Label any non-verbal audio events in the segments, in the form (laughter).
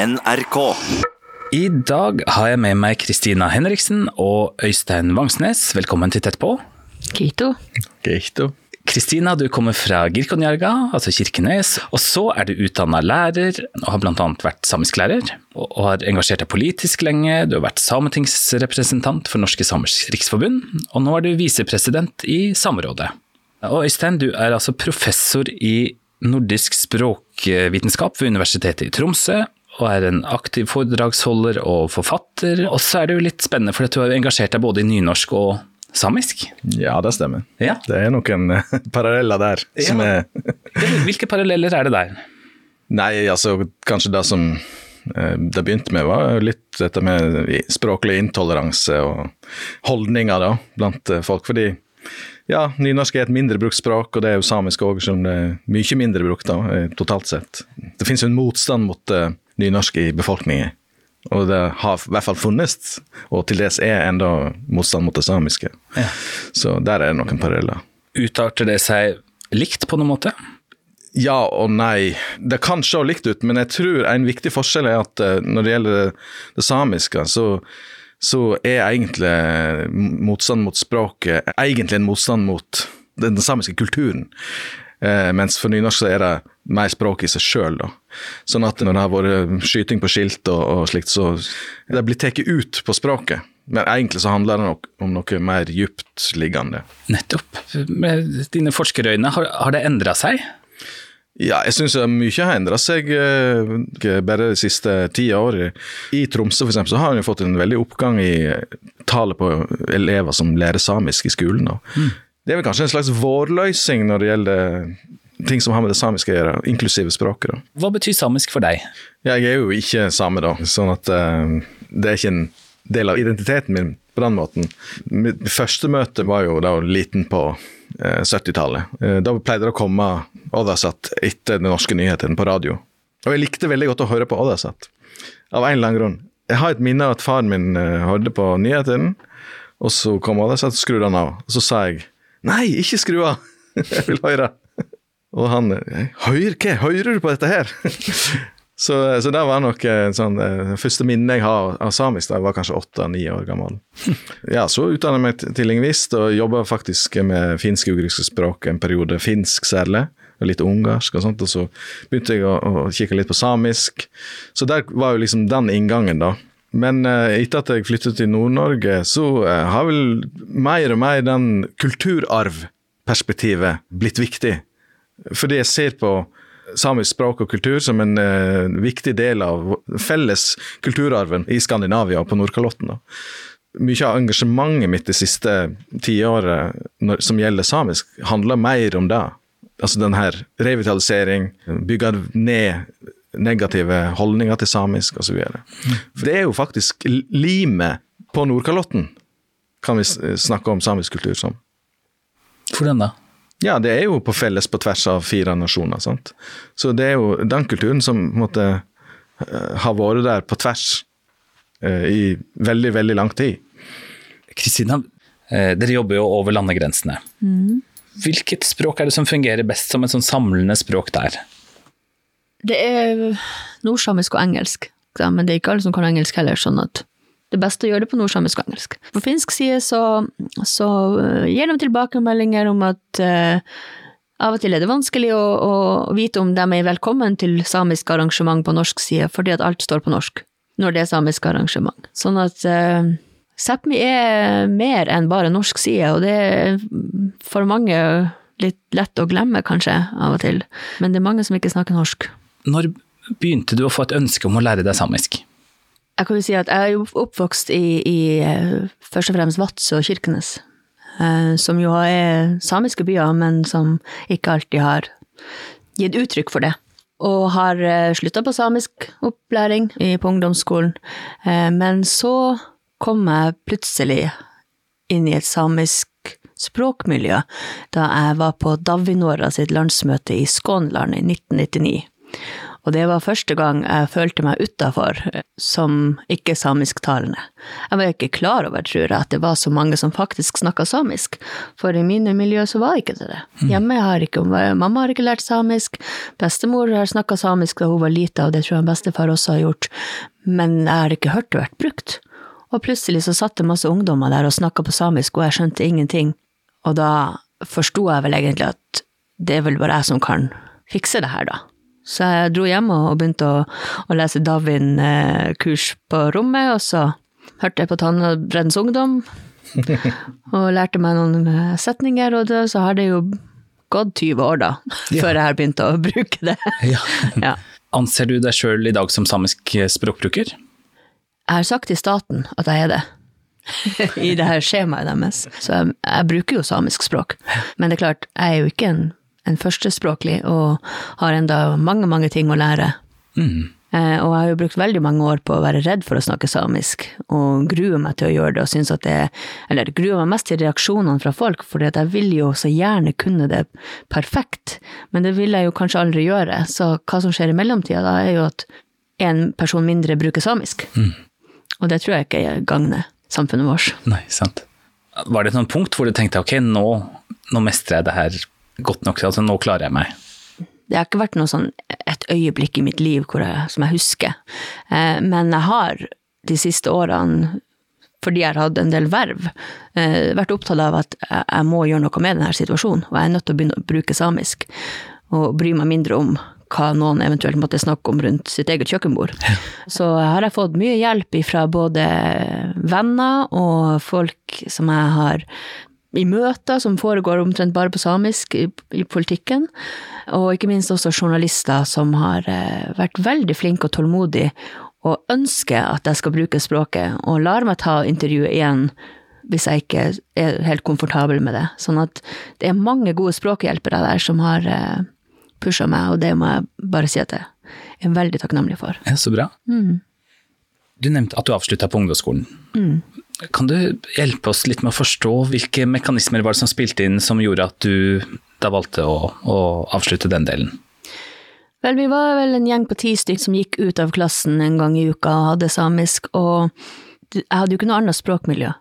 NRK. I dag har jeg med meg Kristina Henriksen og Øystein Vangsnes. Velkommen til Tett på. Kristina, du kommer fra Girkonjarga, altså Kirkenes. Og så er du utdanna lærer, og har bl.a. vært samisklærer. Og har engasjert deg politisk lenge. Du har vært sametingsrepresentant for Norske Samers Riksforbund. Og nå er du visepresident i Samerådet. Og Øystein, du er altså professor i nordisk språkvitenskap ved Universitetet i Tromsø. Og er en aktiv foredragsholder og forfatter. Og så er det jo litt spennende, for du har jo engasjert deg både i nynorsk og samisk. Ja, det stemmer. Ja. Det er noen eh, (laughs) paralleller der. Som Ja. er (laughs) Hvilke paralleller er det der? Nei, altså kanskje det som eh, det begynte med, var litt dette med språklig intoleranse og holdninger da, blant eh, folk. Fordi ja, nynorsk er et mindre brukt språk, og det er jo samisk òg, som det er mye mindre brukt da, totalt sett. Det finnes jo en motstand mot nynorsk i befolkningen. Og det har i hvert fall funnes, og til dels er enda motstand mot det samiske. Ja. Så der er det noen paralleller. Utarter det seg likt på noen måte? Ja og nei. Det kan se likt ut, men jeg tror en viktig forskjell er at eh, når det gjelder det, samiske, så, så er egentlig motstand mot språket egentlig en motstand mot den, den samiske kulturen. Eh, mens for nynorsk så er det mer språk i seg sjøl, da. Sånn at når det har vært skyting på skilt og, og slikt, så det blir tatt ut på språket. Men egentlig så handler det nok om noe mer djupt liggende. Nettopp. Med dine forskerøyne, har, har det endra seg? Ja, jeg syns mye har endra seg eh, bare de siste ti årene. I Tromsø for eksempel, så har en fått en veldig oppgang i tallet på elever som lærer samisk i skolen. Mm. Det er vel kanskje en slags vårløsning når det gjelder ting som har med det samiske å gjøre, inklusive språket. da. Hva betyr samisk for deg? Jeg er jo ikke same, da, sånn at uh, det er ikke en del av identiteten min på den måten. Mitt første møte var jo da liten på eh, 70-tallet. Eh, da pleide det å komme Oddasat etter den norske nyheten på radio. Og jeg likte veldig godt å høre på Oddasat, av en eller annen grunn. Jeg har et minne av at faren min eh, hørte på nyhetene, og så kom Oddasat og skrudde han av. Og så sa jeg nei, ikke skru av, (laughs) jeg vil høre. Og han Høyr, hva? Hører du på dette her? (laughs) så, så det var nok eh, sånn, det første minnet jeg har av samisk da jeg var kanskje åtte-ni år gammel. (laughs) ja, Så utdannet jeg meg til- lingvist og jobba faktisk med finsk-ugriske språk en periode, finsk særlig. Og litt ungarsk og sånt, og så begynte jeg å, å kikke litt på samisk. Så der var jo liksom den inngangen, da. Men eh, etter at jeg flyttet til Nord-Norge, så eh, har vel mer og mer den kulturarvperspektivet blitt viktig. Fordi jeg ser på samisk språk og kultur som en eh, viktig del av felles kulturarven i Skandinavia og på Nordkalotten. da. Mye av engasjementet mitt det siste tiåret som gjelder samisk, handler mer om det. Altså den her revitalisering, bygge ned negative holdninger til samisk osv. For det er jo faktisk limet på Nordkalotten, kan vi snakke om samisk kultur som. Hvordan da? Ja, det er jo på felles på tvers av fire nasjoner. sant? Så det er jo den kulturen som på en måte eh, har vært der på tvers eh, i veldig, veldig lang tid. Kristina, eh, dere jobber jo over landegrensene. Hvilket språk er det som fungerer best som et sånn samlende språk der? Det er nordsamisk og engelsk, men det er ikke alle som kan engelsk heller, sånn at det er best å gjøre det på nordsamisk og engelsk. På finsk side så, så eh, gir de tilbakemeldinger om at uh, av og til er det vanskelig å, å vite om de er velkommen til samisk arrangement på norsk side, fordi at alt står på norsk når det er samisk arrangement. Sånn at uh, Sápmi er mer enn bare norsk side, og det er for mange litt lett å glemme, kanskje, av og til. Men det er mange som ikke snakker norsk. Når begynte du å få et ønske om å lære deg samisk? Jeg kan jo si at jeg er oppvokst i, i eh, først og fremst Vadsø og Kirkenes, eh, som jo er samiske byer, men som ikke alltid har gitt uttrykk for det. Og har slutta på samisk opplæring på ungdomsskolen, eh, men så kom jeg plutselig inn i et samisk språkmiljø da jeg var på Davinora sitt landsmøte i Skånland i 1999. Og det var første gang jeg følte meg utafor som ikke-samisktalende. Jeg var ikke klar over, tror jeg, at det var så mange som faktisk snakka samisk. For i mine miljø så var ikke det det. Hjemme har ikke Mamma har ikke lært samisk. Bestemor har snakka samisk da hun var lita, og det tror jeg bestefar også har gjort. Men jeg har ikke hørt det vært brukt. Og plutselig så satt det masse ungdommer der og snakka på samisk, og jeg skjønte ingenting. Og da forsto jeg vel egentlig at det er vel bare jeg som kan fikse det her, da. Så jeg dro hjem og begynte å, å lese Davin-kurs på rommet, og så hørte jeg på Tannbreddens Ungdom, (laughs) og lærte meg noen eh, setninger, og det, så har det jo gått 20 år, da, Ja. før jeg har begynt å (laughs) bruke det. Ja. (laughs) Ja. Anser du deg sjøl i dag som samisk språkbruker? Jeg har sagt til staten at jeg er det. I det her skjemaet deres. Så jeg, jeg bruker jo samisk språk. Men det er klart, jeg er jo ikke en, en førstespråklig, og har enda mange, mange ting å lære. Mm. Eh, og jeg har jo brukt veldig mange år på å være redd for å snakke samisk, og gruer meg til å gjøre det, og synes at det Eller gruer meg mest til reaksjonene fra folk, for jeg vil jo så gjerne kunne det perfekt, men det vil jeg jo kanskje aldri gjøre. Så hva som skjer i mellomtida, da, er jo at en person mindre bruker samisk. Og det tror jeg ikke gagner samfunnet vårt. Nei, sant. Var det et punkt hvor du tenkte ok, nå, nå mestrer jeg det her godt nok, altså nå klarer jeg meg? Det har ikke vært noe sånn et øyeblikk i mitt liv jeg, som jeg husker. Eh, men jeg har de siste årene, fordi jeg har hatt en del verv, eh, vært opptatt av at jeg, jeg må gjøre noe med denne situasjonen, og jeg er nødt til å begynne å bruke samisk. Og bry meg mindre om hva noen eventuelt måtte snakke om rundt sitt eget kjøkkenbord. Så har jeg fått mye hjelp fra både venner og folk som jeg har i møter som foregår omtrent bare på samisk i, i politikken, og ikke minst også journalister som har eh, vært veldig flinke og tålmodige og ønsker at jeg skal bruke språket, og lar meg ta intervjuet igjen hvis jeg ikke er helt komfortabel med det. Sånn at det er mange gode språkhjelpere der som har eh, pusha meg, og det må jeg bare si at jeg er veldig takknemlig for. Ja, så bra. Du nevnte at du avslutta på ungdomsskolen. Kan du hjelpe oss litt med å forstå hvilke mekanismer var det som spilte inn som gjorde at du da valgte å, å avslutte den delen? Vel, vi var vel en gjeng på ti stykk som gikk ut av klassen en gang i uka og hadde samisk, og jeg hadde jo ikke noe annet språkmiljø.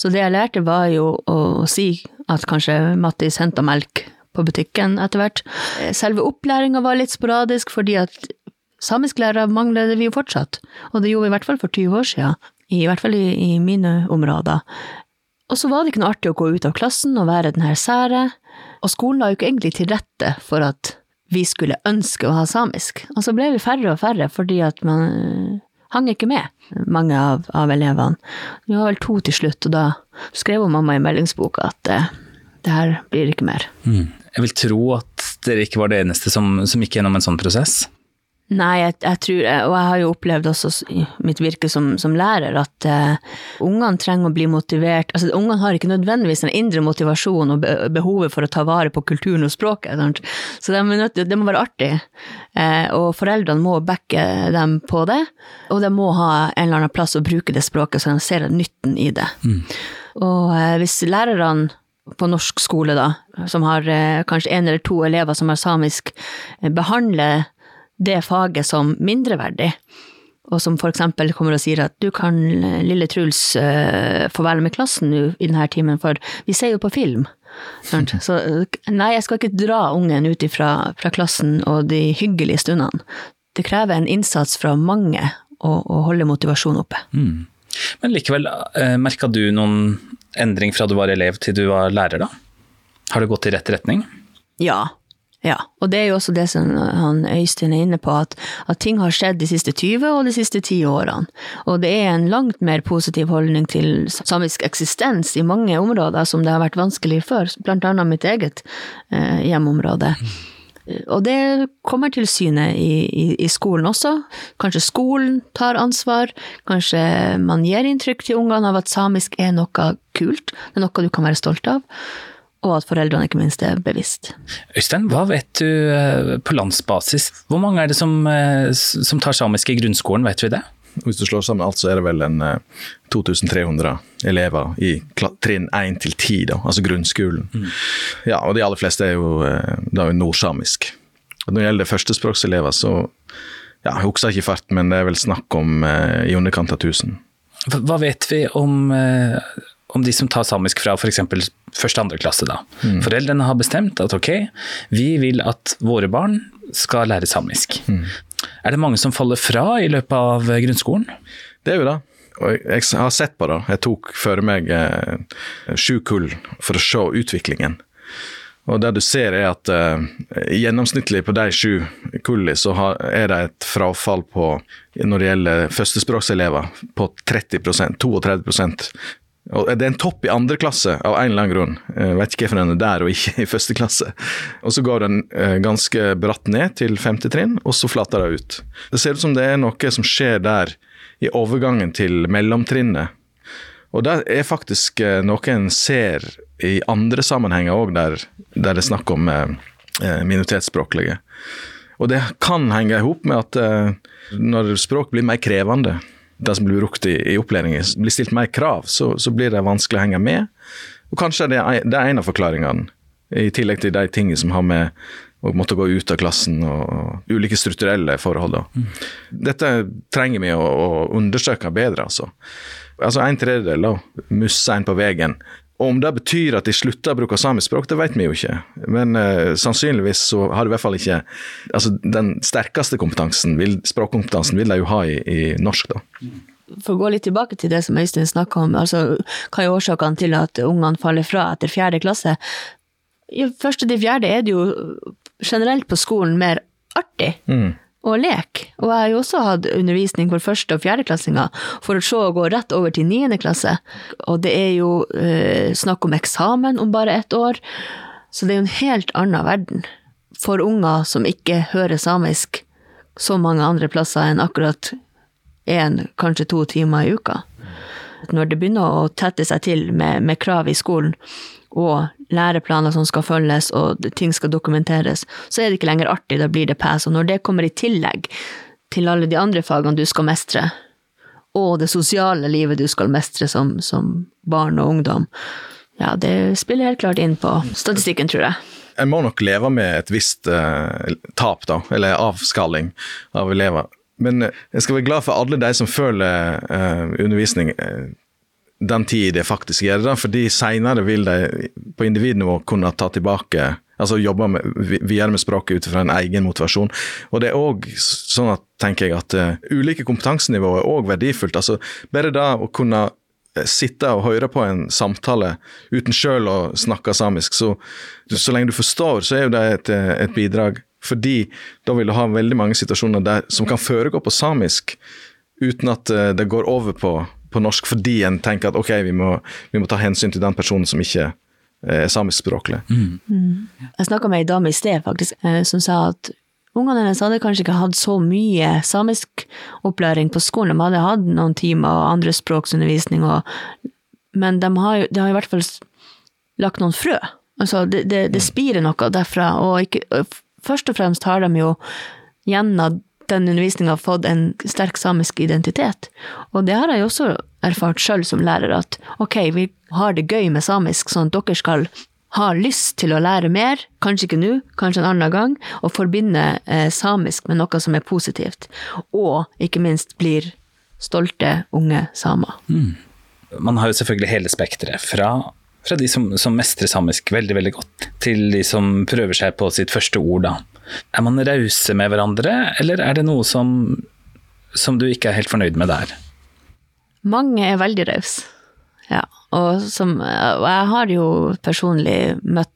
Så det jeg lærte var jo å si at kanskje Mattis henta melk på butikken etter hvert. Selve opplæringa var litt sporadisk, fordi at samisklærere mangler vi jo fortsatt, og det gjorde vi i hvert fall for 20 år siden, i hvert fall i, i mine områder. Og så var det ikke noe artig å gå ut av klassen og være den her sære, og skolen la jo ikke egentlig til rette for at vi skulle ønske å ha samisk. Og så ble vi færre og færre fordi at man øh, hang ikke med, mange av, av elevene. Vi var vel to til slutt, og da skrev mamma i meldingsboka at eh, det her blir ikke mer. Jeg vil tro at dere ikke var det eneste som, som gikk gjennom en sånn prosess. Nei, jeg, jeg tror, og jeg har jo opplevd også i mitt virke som, som lærer, at uh, ungene trenger å bli motivert. Altså, ungene har ikke nødvendigvis den indre motivasjonen og be behovet for å ta vare på kulturen og språket. Sant? Så de er nødt, det må være artig. Uh, og foreldrene må backe dem på det, og de må ha en eller annen plass å bruke det språket, så de ser nytten i det. Og uh, hvis lærerne på norsk skole, da, som har kanskje en eller to elever som har samisk, behandler det faget som mindreverdig, og som for eksempel kommer og sier at du kan, lille Truls, uh, få være med klassen nå i denne timen, for vi ser jo på film. (laughs) Så nei, jeg skal ikke dra ungen ut fra, fra klassen og de hyggelige stundene. Det krever en innsats fra mange å, å holde motivasjonen oppe. Mm. Men likevel, eh, merka du noen endring fra du var elev til du var lærer, da? Har det gått i rett retning? Ja. Ja, og det er jo også det som han Øystein er inne på, at, at, ting har skjedd de siste 20 og de siste 10 årene. Og det er en langt mer positiv holdning til samisk eksistens i mange områder som det har vært vanskelig før, blant annet mitt eget eh, hjemområde. Og det kommer til syne i, i, i, skolen også. Kanskje skolen tar ansvar, kanskje man gir inntrykk til ungene av at samisk er noe kult, det er noe du kan være stolt av og at foreldrene ikke minst er bevisst. Øystein, hva vet du på landsbasis? Hvor mange er det som, som tar samisk i grunnskolen, vet vi det? Hvis du slår sammen alt, så er det vel en 2300 elever i trinn 1 til 10, da, altså grunnskolen. Mm. Ja, og de aller fleste er jo, er jo nordsamisk. Og når det gjelder førstespråkselever, så ja, jeg husker ikke fart, men det er vel snakk om eh, i underkant av 1000. Hva hva vet vi om, eh, om de som tar samisk fra f.eks. første andre klasse? da? Foreldrene har bestemt at ok, vi vil at våre barn skal lære samisk. Er det mange som faller fra i løpet av grunnskolen? Det er jo det. Og jeg har sett på det. Jeg tok for meg eh, sju kull for å se utviklingen. Og det du ser er at eh, gjennomsnittlig på de sju kullene så har, er det et frafall på, når det gjelder førstespråkselever, på 30% 32 og Det er en topp i andre klasse av en eller annen grunn. Jeg vet ikke hvorfor den er der og ikke i første klasse. Og Så går den eh, ganske bratt ned til femte trinn, og så flater det ut. Det ser ut som det er noe som skjer der i overgangen til mellomtrinnet. Og det er faktisk eh, noe en ser i andre sammenhenger òg, der, der det er snakk om eh, minoritetsspråklige. Og det kan henge i hop med at når språk blir mer krevende, det som blir brukt i, i opplæringen, blir stilt mer krav, så, så blir det vanskelig å henge med. Og kanskje det er, det er en av forklaringene, i tillegg til de tingene som har med å måtte gå ut av klassen og ulike strukturelle forhold. Mm. Dette trenger vi å, å undersøke bedre, altså. Altså En tredjedel, da. Musse en på veien. Og Om det betyr at de slutter å bruke samisk språk, det vet vi jo ikke. Men uh, sannsynligvis så har de i hvert fall ikke altså Den sterkeste kompetansen, vil, språkkompetansen vil de jo ha i, i norsk, da. For å gå litt tilbake til det som Øystein snakka om, altså hva er årsakene til at ungene faller fra etter fjerde klasse? I første til fjerde er det jo generelt på skolen mer artig. Og lek. Og jeg har jo også hatt undervisning for første- og fjerdeklassinger, for å se å gå rett over til niende klasse. Og det er jo eh, snakk om eksamen om bare ett år, så det er jo en helt annen verden. For unger som ikke hører samisk så mange andre plasser enn akkurat én, kanskje to timer i uka. Når det begynner å tette seg til med, med krav i skolen, og læreplaner som skal følges, og ting skal dokumenteres, så er det ikke lenger artig, da blir det pes. Og når det kommer i tillegg til alle de andre fagene du skal mestre, og det sosiale livet du skal mestre som, som barn og ungdom, ja, det spiller helt klart inn på statistikken, tror jeg. En må nok leve med et visst eh, tap, da, eller avskalling av elever. Men eh, jeg skal være glad for alle de som føler eh, undervisning eh, den tid det faktisk gjør det, fordi senere vil de på individnivå kunne ta tilbake altså jobbe med, videre med språket ut fra en egen motivasjon. Og det er òg sånn at, tenker jeg, at eh, ulike kompetansenivåer er òg verdifullt. Altså, bare det å kunne eh, sitte og høre på en samtale uten sjøl å snakke samisk, så, så lenge du forstår, så er jo det et, eh, et bidrag. Fordi da vil du ha veldig mange situasjoner der, som kan foregå på samisk uten at det går over på, på norsk, fordi en tenker at ok, vi må, vi må ta hensyn til den personen som ikke eh, er samiskspråklig. Jeg snakka med ei dame i sted, faktisk, eh, som sa at ungene hennes hadde kanskje ikke hatt så mye samiskopplæring på skolen. De hadde hatt noen timer og andrespråksundervisning, og, men de har, jo, de har i hvert fall lagt noen frø. Altså, det, det, det spirer noe derfra, og ikke, først og fremst har de jo gjennom den undervisninga fått en sterk samisk identitet. Og det har jeg også erfart sjøl som lærer, at ok, vi har det gøy med samisk, sånn at dere skal ha lyst til å lære mer, kanskje ikke nå, kanskje en annen gang, og forbinde eh, samisk med noe som er positivt. Og ikke minst blir stolte unge samer. Man har jo selvfølgelig hele spekteret, fra, fra de som, som mestrer samisk veldig veldig godt, til de som prøver seg på sitt første ord. da. Er man rause med hverandre, eller er det noe som, som du ikke er helt fornøyd med der? Mange er veldig rause. Ja, og, som, jeg har jo personlig møtt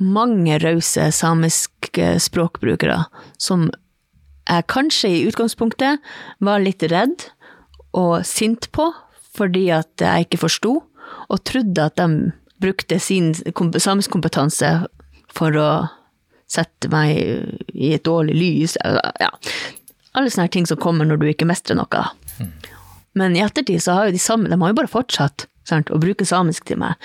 mange rause samiske språkbrukere som jeg kanskje i utgangspunktet var litt redd og sint på, fordi at jeg ikke forsto, og trodde at de brukte sin samisk kompetanse for å sette meg i et dårlig lys. Ja. Alle sånne ting som kommer når du ikke mestrer noe. Men i ettertid så har jo de samme, de har jo bare fortsatt sant, å bruke samisk til meg.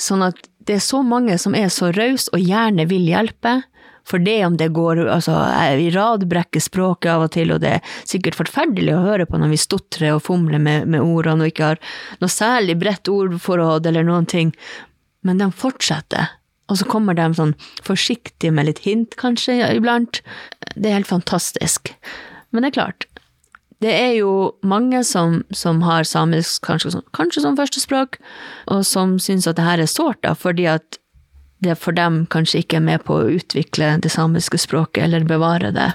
Sånn at det er så mange som er så rause og gjerne vil hjelpe. For det om det går altså, Vi radbrekker språket av og til, og det er sikkert forferdelig å høre på når vi stotrer og fomler med, med ordene og ikke har noe særlig bredt ordforråd eller noen ting. Men de fortsetter. Og så kommer de sånn forsiktig med litt hint, kanskje, iblant. Det er helt fantastisk. Men det er klart, det er jo mange som, som har samisk kanskje, kanskje som førstespråk, og som syns at det her er sårt, da, fordi at det for dem kanskje ikke er med på å utvikle det samiske språket, eller bevare det.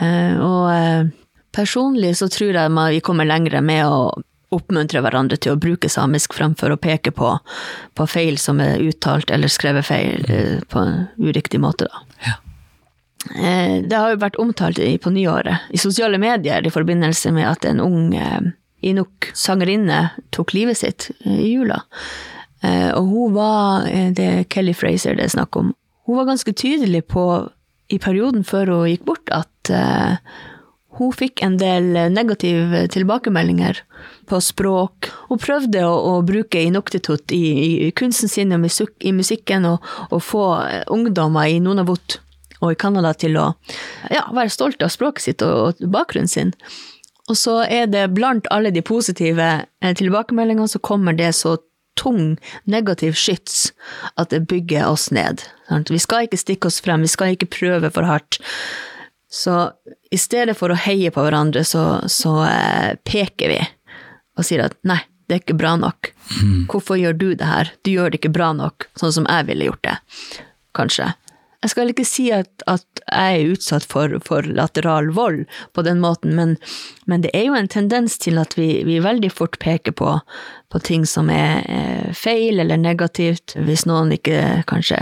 Eh, og eh, personlig så tror jeg vi kommer lengre med å oppmuntre hverandre til å bruke samisk fremfor å peke på, på feil som er uttalt eller skrevet feil eh, på en uriktig måte. Da. Ja. Eh, det har jo vært omtalt på nyåret i sosiale medier i forbindelse med at en ung eh, inuk-sangerinne tok livet sitt i jula. Og hun var, det er Kelly Fraser det er snakk om, hun var ganske tydelig på i perioden før hun gikk bort, at hun fikk en del negative tilbakemeldinger på språk. Hun prøvde å, å bruke Inuktitut i, i, kunsten sin og musik, i musikken, og, og, få ungdommer i Nunavut og i Canada til å ja, være stolte av språket sitt og, og bakgrunnen sin. Og så er det blant alle de positive eh, tilbakemeldingene, så kommer det så tung negativ skyts at det bygger oss ned. Vi skal ikke stikke oss frem, vi skal ikke prøve for hardt. Så i stedet for å heie på hverandre, så, så eh, peker vi og sier at nei, det er ikke bra nok. Mm. Hvorfor gjør du det her? Du gjør det ikke bra nok, sånn som jeg ville gjort det. Kanskje. Jeg skal ikke si at, at jeg er utsatt for, for, lateral vold på den måten, men, men, det er jo en tendens til at vi, vi veldig fort peker på, på ting som er eh, feil eller negativt, hvis noen ikke kanskje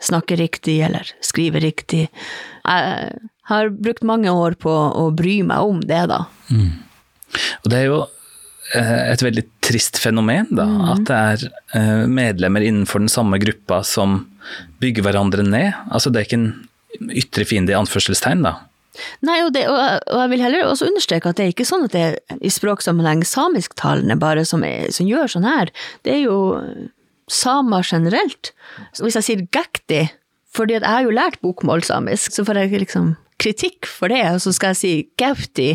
snakker riktig eller skriver riktig. Jeg har brukt mange år på å bry meg om det, da. Mm. Og det er jo eh, et veldig trist fenomen, da. Mm. At det er eh, medlemmer innenfor den samme gruppa som bygger hverandre ned. Altså det er ikke en ytre fiende i anførselstegn, da. Nei, og, det, og, jeg vil heller også understreke at det er ikke sånn at det er i språksammenheng samisktalende bare som, er, som gjør sånn her. Det er jo samer generelt. Så hvis jeg sier gekti, fordi jeg har jo lært bokmålsamisk, så får jeg liksom kritikk for det, og så skal jeg si gauti,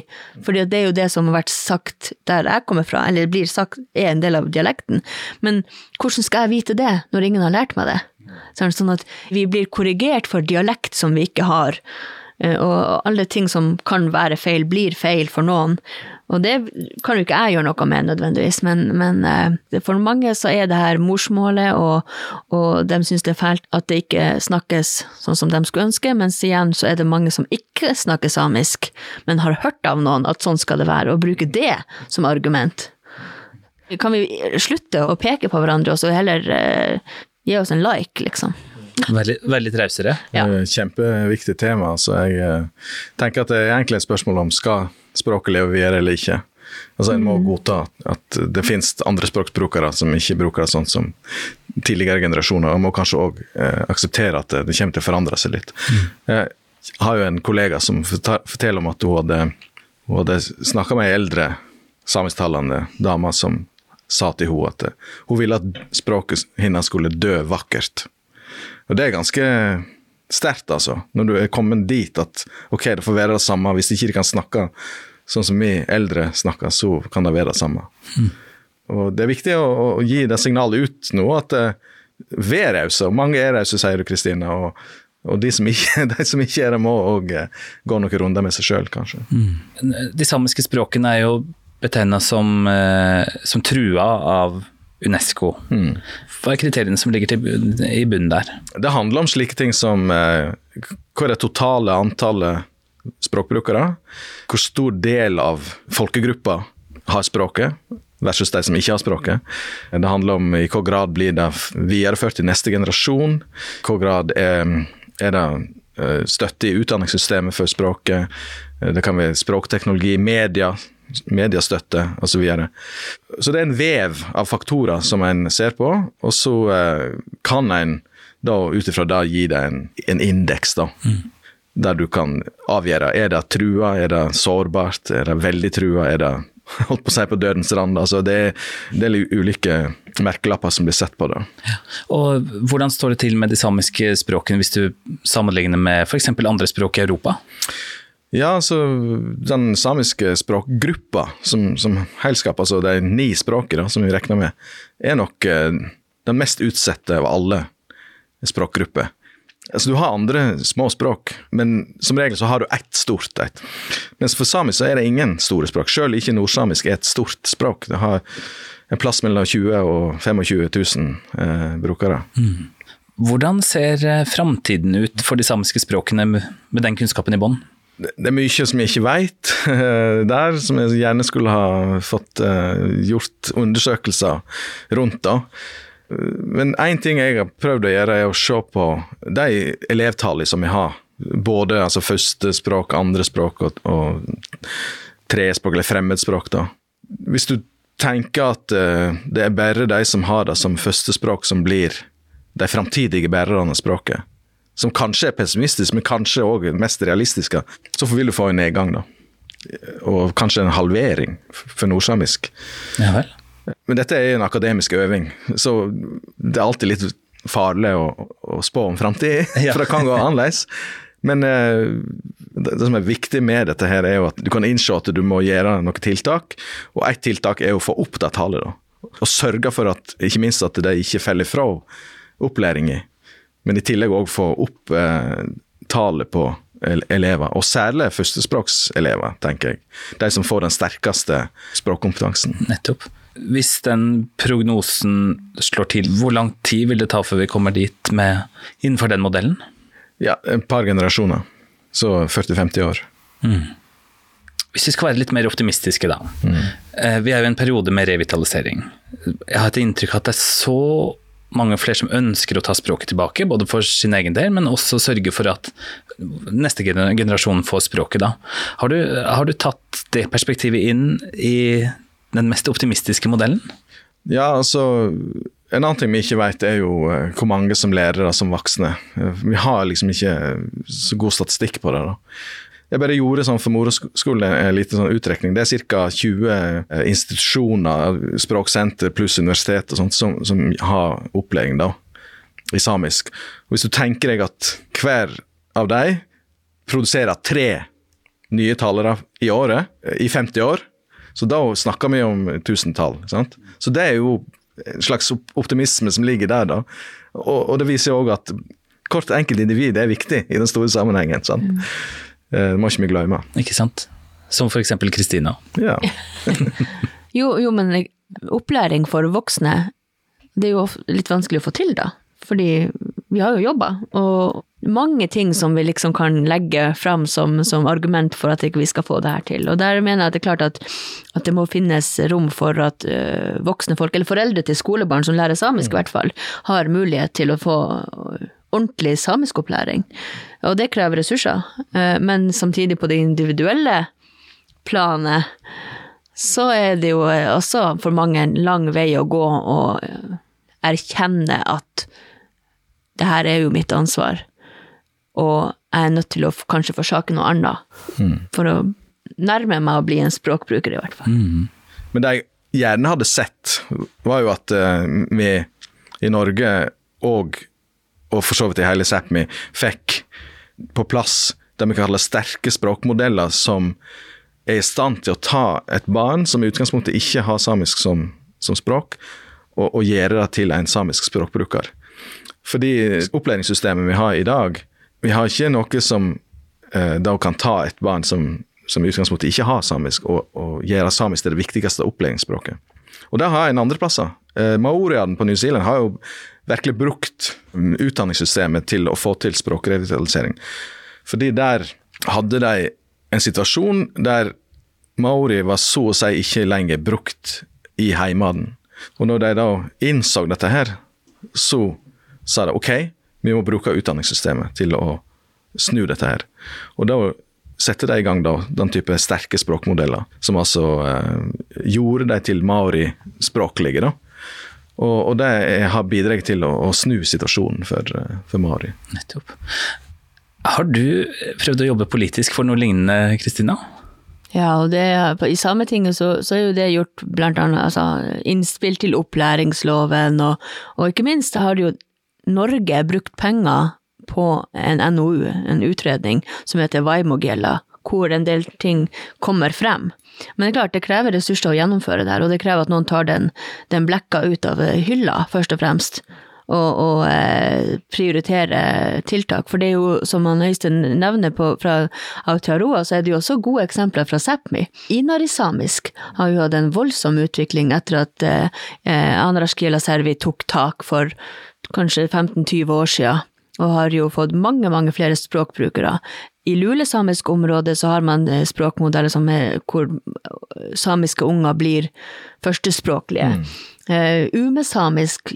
for det er jo det som har vært sagt der jeg kommer fra, eller blir sagt er en del av dialekten. Men hvordan skal jeg vite det, når ingen har lært meg det? Sånn at vi blir korrigert for dialekt som vi ikke har. Eh, og alle ting som kan være feil, blir feil for noen. Og det kan jo ikke jeg gjøre noe med nødvendigvis, men, men eh, for mange så er det her morsmålet, og, og de syns det er fælt at det ikke snakkes sånn som de skulle ønske, mens igjen så er det mange som ikke snakker samisk, men har hørt av noen at sånn skal det være, og bruker det som argument. Kan vi slutte å peke på hverandre og så heller eh, gi oss en like, liksom? Veldig, veldig trausere. Ja. Kjempeviktig tema. Så jeg uh, tenker at det er egentlig et spørsmål om skal språket lever videre eller ikke. Altså En må mm. godta at det finnes andre språksbrukere som ikke bruker det sånn som tidligere generasjoner, og må kanskje òg eh, akseptere at det, det, kommer til å forandre seg litt. Mm. Jeg har jo en kollega som forteller om at hun hadde, hun hadde snakka med ei eldre samisktalende dame som sa til henne at eh, hun ville at språket hennes skulle dø vakkert. Og det er ganske sterkt, altså. Når du er kommet dit at ok, det får være det samme. Hvis ikke de kan snakke sånn som vi eldre snakker, så kan det være det samme. Mm. Og Det er viktig å, å, gi det signalet ut nå, at uh, vær rause. Mange er rause, sier du Kristine. Og, og de, som ikke, (laughs) de som ikke er det, må òg uh, gå noen runder med seg sjøl, kanskje. Mm. De samiske språkene er jo betegna som, uh, som trua av Unesco. Mm. Hva er kriteriene som ligger til, i bunnen der? Det handler om slike ting som eh, hva er det totale antallet språkbrukere? Hvor stor del av folkegruppa har språket, versus de som ikke har språket. Det handler om i hvilken grad blir det videreført til neste generasjon. I hvilken grad er, er det eh, støtte i utdanningssystemet for språket. Det kan være språkteknologi, media, mediestøtte osv. Så, videre. så det er en vev av faktorer som en ser på, og så eh, kan en da ut ifra det gi deg en, en indeks, da. Mm. Der du kan avgjøre er det trua, er det sårbart, er det veldig trua, er det (laughs) holdt på å si på dødens rand. Altså det, det er ulike merkelapper som blir sett på det. Ja. Og Hvordan står det til med de samiske språkene hvis du sammenligner med f.eks. andre språk i Europa? Ja, altså den samiske språkgruppa som, som helskap, altså de ni språkene som vi regner med, er nok eh, den mest utsatte av alle språkgrupper. Altså, du har andre små språk, men som regel så har du ett stort et. Mens for samisk så er det ingen store språk. Selv ikke nordsamisk er et stort språk. Det har en plass mellom 20 og 25 000 eh, brukere. Hvordan ser eh, framtiden ut for de samiske språkene med den kunnskapen i bånn? Det er mye som jeg ikke veit (laughs) der, som jeg gjerne skulle ha fått eh, gjort undersøkelser rundt. da. Men én ting jeg har prøvd å gjøre, er å se på de elevtallene som vi har. Både altså første språk, andre språk og, og trespråk, eller fremmedspråk. da. Hvis du tenker at eh, det er bare de som har det som førstespråk, som blir de framtidige bærerne av språket, som kanskje er pessimistisk, men kanskje òg mest realistiske, så vil du få en nedgang, da. Og kanskje en halvering for nordsamisk. Ja vel. Men dette er en akademisk øving, så det er alltid litt farlig å, å spå om framtida, (laughs) Ja. for det kan gå annerledes. Men eh, det, det som er viktig med dette, her er jo at du kan innse at du må gjøre noen tiltak. Og ett tiltak er å få opp det tallet. da. Og sørge for at ikke minst at de ikke faller fra opplæringa, men i tillegg òg få opp eh, tallet på elever. Og særlig førstespråkselever, tenker jeg. De som får den sterkeste språkkompetansen. Nettopp. Hvis den prognosen slår til, hvor lang tid vil det ta før vi kommer dit med, innenfor den modellen? Ja, et par generasjoner. Så 40-50 år. Hvis vi skal være litt mer optimistiske, da. Mm. Vi er jo i en periode med revitalisering. Jeg har et inntrykk av at det er så mange flere som ønsker å ta språket tilbake, både for sin egen del, men også sørge for at neste generasjon får språket. da. Har du, har du tatt det perspektivet inn i den mest optimistiske modellen? Ja, altså En annen ting vi ikke vet, er jo eh, hvor mange som lærer det som voksne. Eh, Vi har liksom ikke så god statistikk på det. da. Jeg bare gjorde sånn for moroskolen en liten sånn utrekning. Det er ca. 20 eh, institusjoner, språksenter pluss universitet og sånt, som, som har opplæring da, i samisk. Og Hvis du tenker deg at hver av de produserer tre nye talere i året eh, i 50 år, så da snakker vi om tusentall. sant? Så det er jo en slags optimisme som ligger der, da. Og, og det viser jo òg at hvert enkelt individ er viktig i den store sammenhengen. sant? Eh, Det må ikke vi glemme. Ikke sant? Som for eksempel Kristina. Ja. (laughs) Jo, jo, men opplæring for voksne, det er jo litt vanskelig å få til, da. Fordi vi har jo jobba, og mange ting som vi liksom kan legge fram som, som argument for at ikke vi skal få det her til. Og der mener jeg at det er klart at, at det må finnes rom for at øh, voksne folk, eller foreldre til skolebarn som lærer samisk i hvert fall, har mulighet til å få ordentlig samiskopplæring. Og det krever ressurser. Eh, Men samtidig på det individuelle planet så er det jo også for mange en lang vei å gå og erkjenne at det her er jo mitt ansvar, og jeg er nødt til å kanskje forsake noe annet for å nærme meg å bli en språkbruker, i hvert fall. Men det jeg gjerne hadde sett, var jo at eh, vi i Norge og, og for så vidt i hele Sápmi fikk på plass det vi kaller sterke språkmodeller som er i stand til å ta et barn som i utgangspunktet ikke har samisk som, som språk, og, og gjøre det til en samisk språkbruker. Fordi opplæringssystemet vi har i dag, vi har ikke noe som eh, da kan ta et barn som, som i utgangspunktet ikke har samisk, og, og gjøre samisk til det viktigste opplæringsspråket. Og det har en andre plasser. Eh, Maoriene på New Zealand har jo virkelig brukt mm, utdanningssystemet til å få til språkrevitalisering. Fordi der hadde de en situasjon der maori var så å si ikke lenger brukt i heimaden. Og når de da innså dette her, så sa de OK, vi må bruke utdanningssystemet til å snu dette her. Og da sette de i gang da, den type sterke språkmodeller, som altså eh, gjorde de til maori-språklige. da. Og, og det har bidratt til å, å snu situasjonen for, for Mari. Nettopp. Har du prøvd å jobbe politisk for noe lignende, Kristina? Ja, og det, i Sametinget så, så er jo det gjort blant annet altså, innspill til opplæringsloven, og, og ikke minst har jo Norge brukt penger på en NOU, en utredning, som heter Vaimogella, hvor en del ting kommer frem. Men det er klart, det krever ressurser å gjennomføre det her, og det krever at noen tar den, den blekka ut av hylla, først og fremst, og, og eh, prioritere tiltak. For det er jo, som han Øystein nevner på, fra Aotearoa, så er det jo også gode eksempler fra Sápmi. Inarisamisk har jo hatt en voldsom utvikling etter at eh, Anarash Servi tok tak for kanskje 15-20 år siden og har jo fått mange, mange flere språkbrukere. I lulesamisk område så har man eh, språkmodeller som er, hvor samiske unger blir førstespråklige. Mm. Uh, umesamisk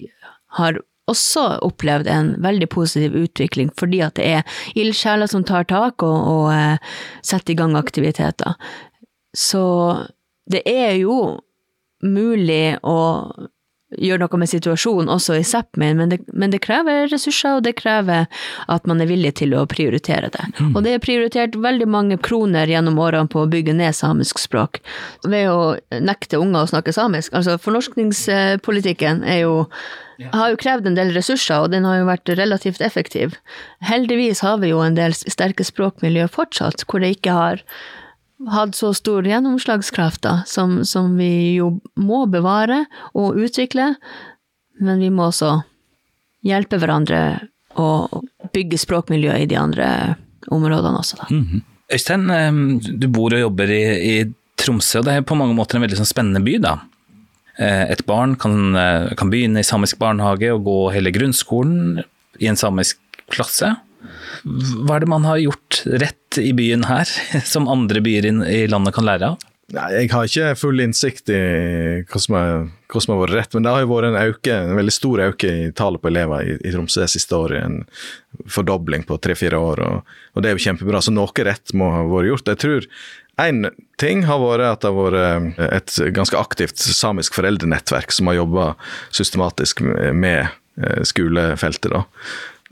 har også opplevd en veldig positiv utvikling, fordi at det er ildsjeler som tar tak og, og uh, setter i gang aktiviteter. Så det er jo mulig å gjøre noe med situasjonen også i Sápmi, men, men, det krever ressurser, og det krever at man er villig til å prioritere det. Mm. Og det er prioritert veldig mange kroner gjennom årene på å bygge ned samisk språk ved å nekte unger å snakke samisk. Altså fornorskningspolitikken er jo har jo krevd en del ressurser, og den har jo vært relativt effektiv. Heldigvis har vi jo en del sterke språkmiljø fortsatt, hvor det ikke har hatt så stor gjennomslagskraft, da, som, som, vi jo må bevare og utvikle, men vi må også hjelpe hverandre og bygge språkmiljø i de andre områdene også, da. Mm -hmm. Øystein, du bor og jobber i, i, Tromsø, og det er på mange måter en veldig sånn spennende by, da. Eh, et barn kan, eh, kan begynne i samisk barnehage og gå hele grunnskolen i en samisk klasse. Hva er det man har gjort rett i byen her, (laughs) som andre byer i landet kan lære av? Nei, Jeg har ikke full innsikt i hva som, har, vært rett, men det har jo vært en, øke, en veldig stor økning i tallet på elever i, i Tromsø det siste året. En fordobling på tre-fire år, og, og, det er jo kjempebra. Så noe rett må ha vært gjort. Jeg tror en ting har vært at det har vært et ganske aktivt samisk foreldrenettverk som har jobba systematisk med eh, skolefeltet. da.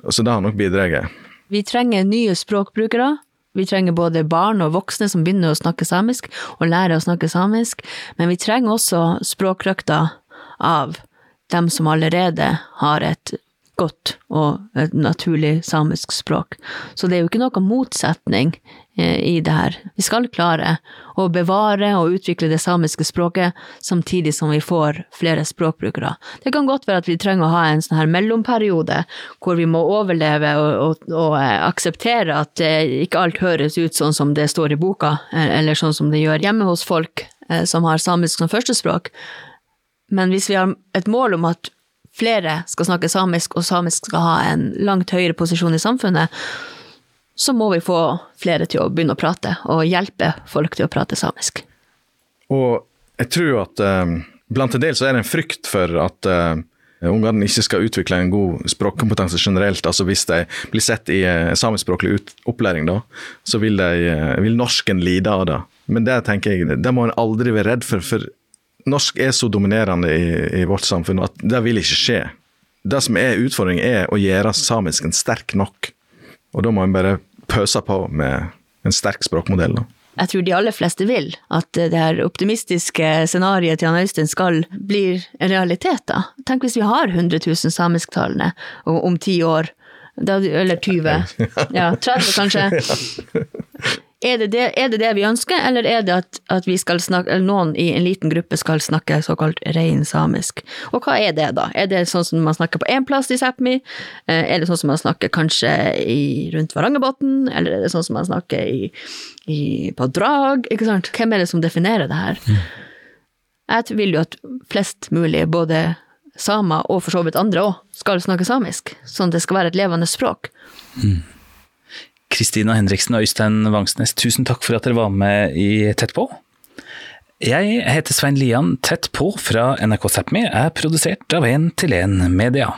Så det har nok bidratt. Vi trenger nye språkbrukere. Vi trenger både barn og voksne som begynner å snakke samisk, og lærer å snakke samisk, men vi trenger også språkrøkta av dem som allerede har et godt og et naturlig samisk språk. Så det er jo ikke noe motsetning Eh, i det her. Vi skal klare å bevare og utvikle det samiske språket, samtidig som vi får flere språkbrukere. Det kan godt være at vi trenger å ha en sånn her mellomperiode, hvor vi må overleve og, og, og eh, akseptere at ikke alt høres ut sånn som det står i boka, eh, eller sånn som det gjør hjemme hos folk som har samisk som førstespråk. Men hvis vi har et mål om at flere skal snakke samisk, og samisk skal ha en langt høyere posisjon i samfunnet, så må vi få flere til å begynne å prate, og hjelpe folk til å prate samisk. Og jeg tror at eh, blant en del så er det en frykt for at eh, ungene ikke skal utvikle en god språkkompetanse generelt. altså Hvis de blir sett i eh, samiskspråklig opplæring, da, så vil, de, uh, vil, norsken lide av det. Men det tenker jeg, det må en aldri være redd for, for norsk er så dominerende i, i vårt samfunn at det vil ikke skje. Det som er utfordringen, er å gjøre samisken sterk nok. Og da må en bare pøse på med en sterk språkmodell. da. Jeg tror de aller fleste vil at det her optimistiske scenarioet til Jan Øystein skal bli en realitet. da. Tenk hvis vi har 100 000 samisktalende om ti år, eller 20, ja, 30 kanskje. (laughs) Er det det, er det det, vi ønsker, eller er det at, at vi skal snakke, eller noen i en liten gruppe skal snakke såkalt rein samisk? Og hva er det, da? Er det sånn som man snakker på én plass i Sápmi? Eh, er det sånn som man snakker kanskje i, rundt Varangerbotn? Eller er det sånn som man snakker i, i, på drag? Ikke sant? Hvem er det som definerer det her? Mm. Jeg vil jo at flest mulig, både samer og for så vidt andre òg, skal snakke samisk. Sånn at det skal være et levende språk. Mm. Kristina Henriksen og Øystein Vangsnes, tusen takk for at dere var med i Tett på. Jeg heter Svein Lian. Tett på fra NRK Sápmi er produsert av 1 til 1 Media.